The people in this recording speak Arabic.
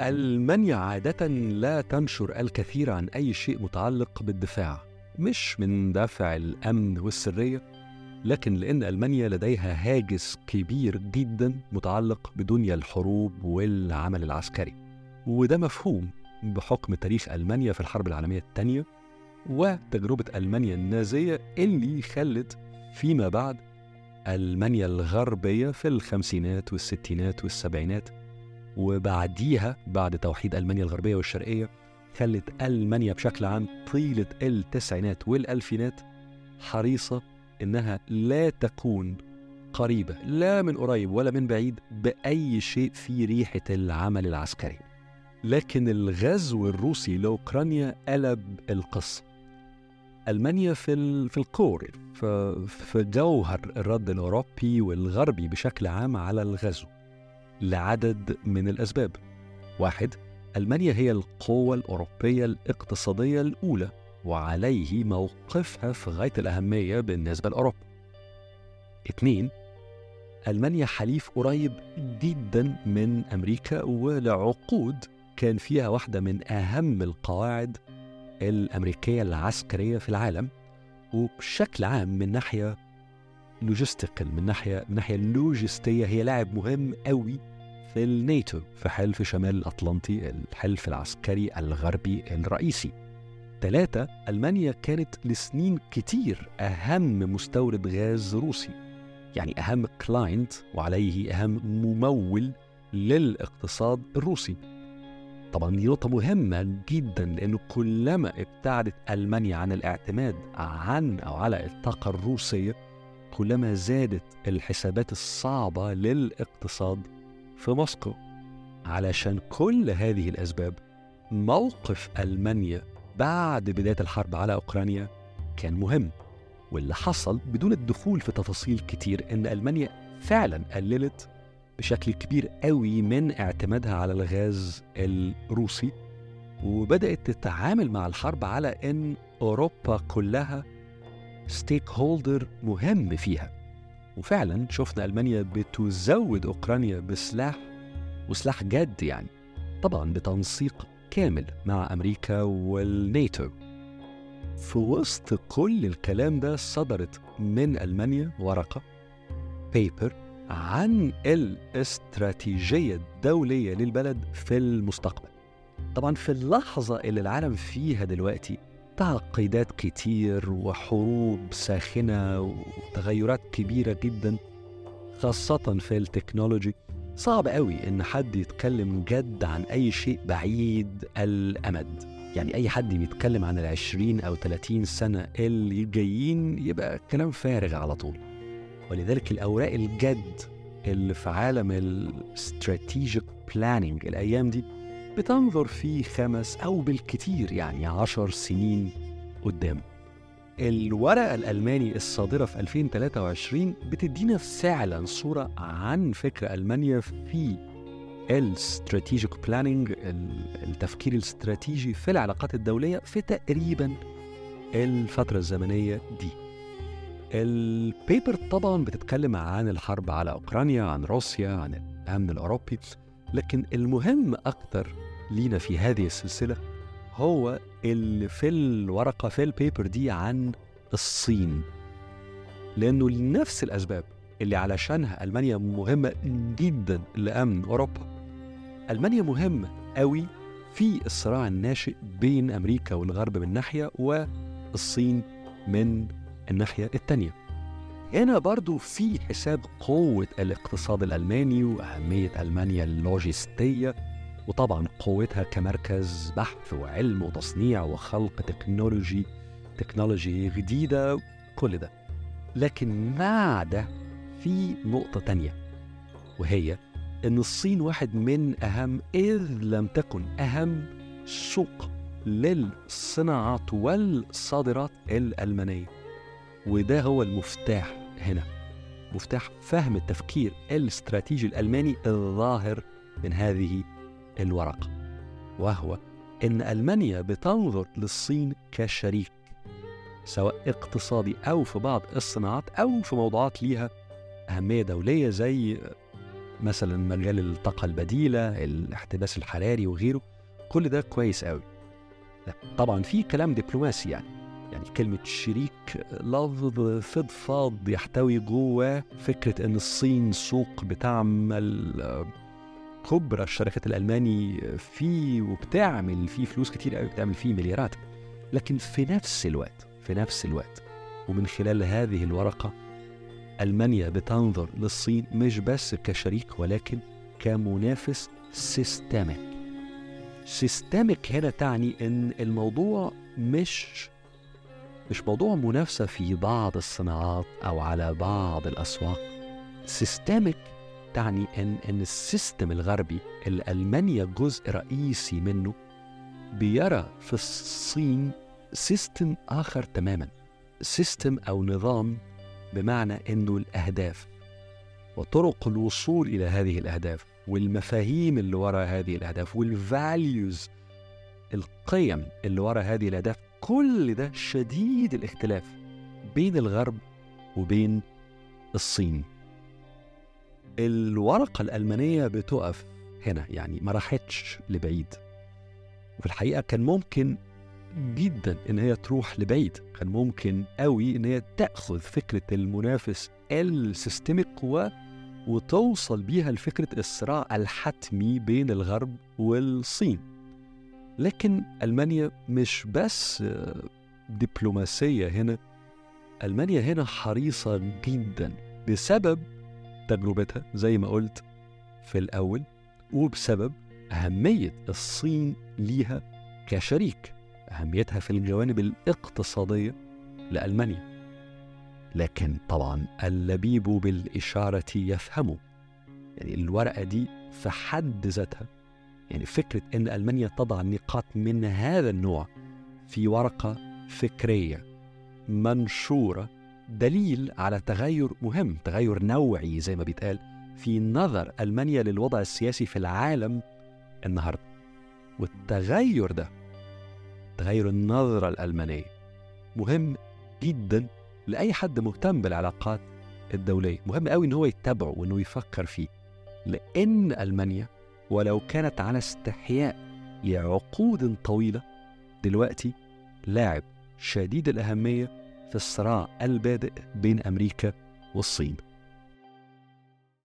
ألمانيا عادة لا تنشر الكثير عن أي شيء متعلق بالدفاع مش من دافع الأمن والسرية لكن لأن ألمانيا لديها هاجس كبير جدا متعلق بدنيا الحروب والعمل العسكري. وده مفهوم بحكم تاريخ ألمانيا في الحرب العالمية الثانية وتجربة ألمانيا النازية اللي خلت فيما بعد ألمانيا الغربية في الخمسينات والستينات والسبعينات وبعديها بعد توحيد ألمانيا الغربية والشرقية خلت ألمانيا بشكل عام طيلة التسعينات والألفينات حريصة إنها لا تكون قريبة لا من قريب ولا من بعيد بأي شيء في ريحة العمل العسكري لكن الغزو الروسي لأوكرانيا قلب القصة ألمانيا في. في الكور في... جوهر الرد الأوروبي والغربي بشكل عام على الغزو لعدد من الأسباب. واحد ألمانيا هي القوة الأوروبية الاقتصادية الأولى وعليه موقفها في غاية الأهمية بالنسبة لأوروبا. اثنين ألمانيا حليف قريب جدا من أمريكا ولعقود كان فيها واحدة من أهم القواعد الأمريكية العسكرية في العالم وبشكل عام من ناحية logistical من ناحية من ناحية لوجستية. هي لاعب مهم قوي في الناتو في حلف شمال الأطلنطي الحلف العسكري الغربي الرئيسي. ثلاثة ألمانيا كانت لسنين كتير أهم مستورد غاز روسي. يعني أهم client وعليه أهم ممول للاقتصاد الروسي. طبعا دي نقطة مهمة جدا لأنه كلما ابتعدت ألمانيا عن الاعتماد عن أو على الطاقة الروسية كلما زادت الحسابات الصعبة للاقتصاد في موسكو علشان كل هذه الأسباب موقف ألمانيا بعد بداية الحرب على أوكرانيا كان مهم. واللي حصل بدون الدخول في تفاصيل كتير إن ألمانيا فعلا قللت بشكل كبير قوي من اعتمادها على الغاز الروسي وبدأت تتعامل مع الحرب على إن أوروبا كلها stakeholder مهم فيها. وفعلا شفنا ألمانيا بتزود أوكرانيا بسلاح وسلاح جد يعني طبعا بتنسيق كامل مع أمريكا والناتو. في وسط كل الكلام ده صدرت من ألمانيا ورقة paper عن الاستراتيجية الدولية للبلد في المستقبل. طبعا في اللحظة اللي العالم فيها دلوقتي تعقيدات كتير وحروب ساخنة وتغيرات كبيرة جدا خاصة في التكنولوجي صعب قوي إن حد يتكلم جد عن أي شيء بعيد الأمد. يعني أي حد بيتكلم عن العشرين أو 30 سنة اللي جايين يبقى كلام فارغ على طول. ولذلك الأوراق الجد اللي في عالم الاستراتيجيك planning الأيام دي بتنظر في خمس أو بالكتير يعني عشر سنين قدام. الورقة الألماني الصادرة في 2023 بتدينا فعلا صورة عن فكر ألمانيا في ال strategic planning التفكير الاستراتيجي في العلاقات الدولية في تقريبا الفترة الزمنية دي. ال paper طبعا بتتكلم عن الحرب على أوكرانيا عن روسيا عن الأمن الأوروبي. لكن المهم أكثر لينا في هذه السلسلة هو اللي في الورقة في البيبر دي عن الصين. لأنه لنفس الأسباب اللي علشانها ألمانيا مهمة جدا لأمن أوروبا. ألمانيا مهمة قوي في الصراع الناشئ بين أمريكا والغرب من ناحية والصين من الناحية التانية. هنا برضو في حساب قوة الاقتصاد الألماني وأهمية ألمانيا اللوجستية وطبعا قوتها كمركز بحث وعلم وتصنيع وخلق تكنولوجي تكنولوجي جديدة كل ده. لكن مع ده في نقطة تانية؟ وهي إن الصين واحد من أهم إذ لم تكن أهم سوق للصناعات والصادرات الألمانية وده هو المفتاح هنا. مفتاح فهم التفكير الاستراتيجي الألماني الظاهر من هذه الورقة وهو إن ألمانيا بتنظر للصين كشريك سواء اقتصادي أو في بعض الصناعات أو في موضوعات ليها أهمية دولية زي مثلا مجال الطاقة البديلة الاحتباس الحراري وغيره. كل ده كويس قوي طبعا في كلام دبلوماسي يعني. يعني كلمة شريك لفظ فضفاض يحتوي جواه فكرة إن الصين سوق بتعمل كبرى الشركات الألماني فيه وبتعمل فيه فلوس كتير قوي بتعمل فيه مليارات. لكن في نفس الوقت في نفس الوقت ومن خلال هذه الورقة ألمانيا بتنظر للصين مش بس كشريك ولكن كمنافس systemic systemic هنا تعني إن الموضوع مش مش موضوع منافسة في بعض الصناعات أو على بعض الأسواق. systemic تعني إن إن ال system الغربي اللي ألمانيا جزء رئيسي منه بيرى في الصين system آخر تماما. system أو نظام بمعنى إنه الأهداف وطرق الوصول إلى هذه الأهداف والمفاهيم اللي وراء هذه الأهداف وال values القيم اللي وراء هذه الأهداف كل ده شديد الاختلاف بين الغرب وبين الصين. الورقة الألمانية بتقف هنا يعني ما راحتش لبعيد. وفي الحقيقة كان ممكن جدا إن هي تروح لبعيد. كان ممكن قوي إن هي تأخذ فكرة المنافس السيستميك و وتوصل بيها لفكرة الصراع الحتمي بين الغرب والصين. لكن ألمانيا مش بس دبلوماسية هنا. ألمانيا هنا حريصة جدا بسبب تجربتها زي ما قلت في الأول وبسبب أهمية الصين ليها كشريك أهميتها في الجوانب الاقتصادية لألمانيا. لكن طبعا اللبيب بالإشارة يفهم يعني الورقة دي في حد ذاتها يعني فكرة أن ألمانيا تضع نقاط من هذا النوع في ورقة فكرية منشورة دليل على تغير مهم تغير نوعي زي ما بيتقال في نظر ألمانيا للوضع السياسي في العالم النهارده. والتغير ده تغير النظرة الألمانية مهم جدا لأي حد مهتم بالعلاقات الدولية. مهم قوي إن هو يتبعه وإنه يفكر فيه. لأن ألمانيا ولو كانت على استحياء لعقود طويلة دلوقتي لاعب شديد الأهمية في الصراع البادئ بين أمريكا والصين.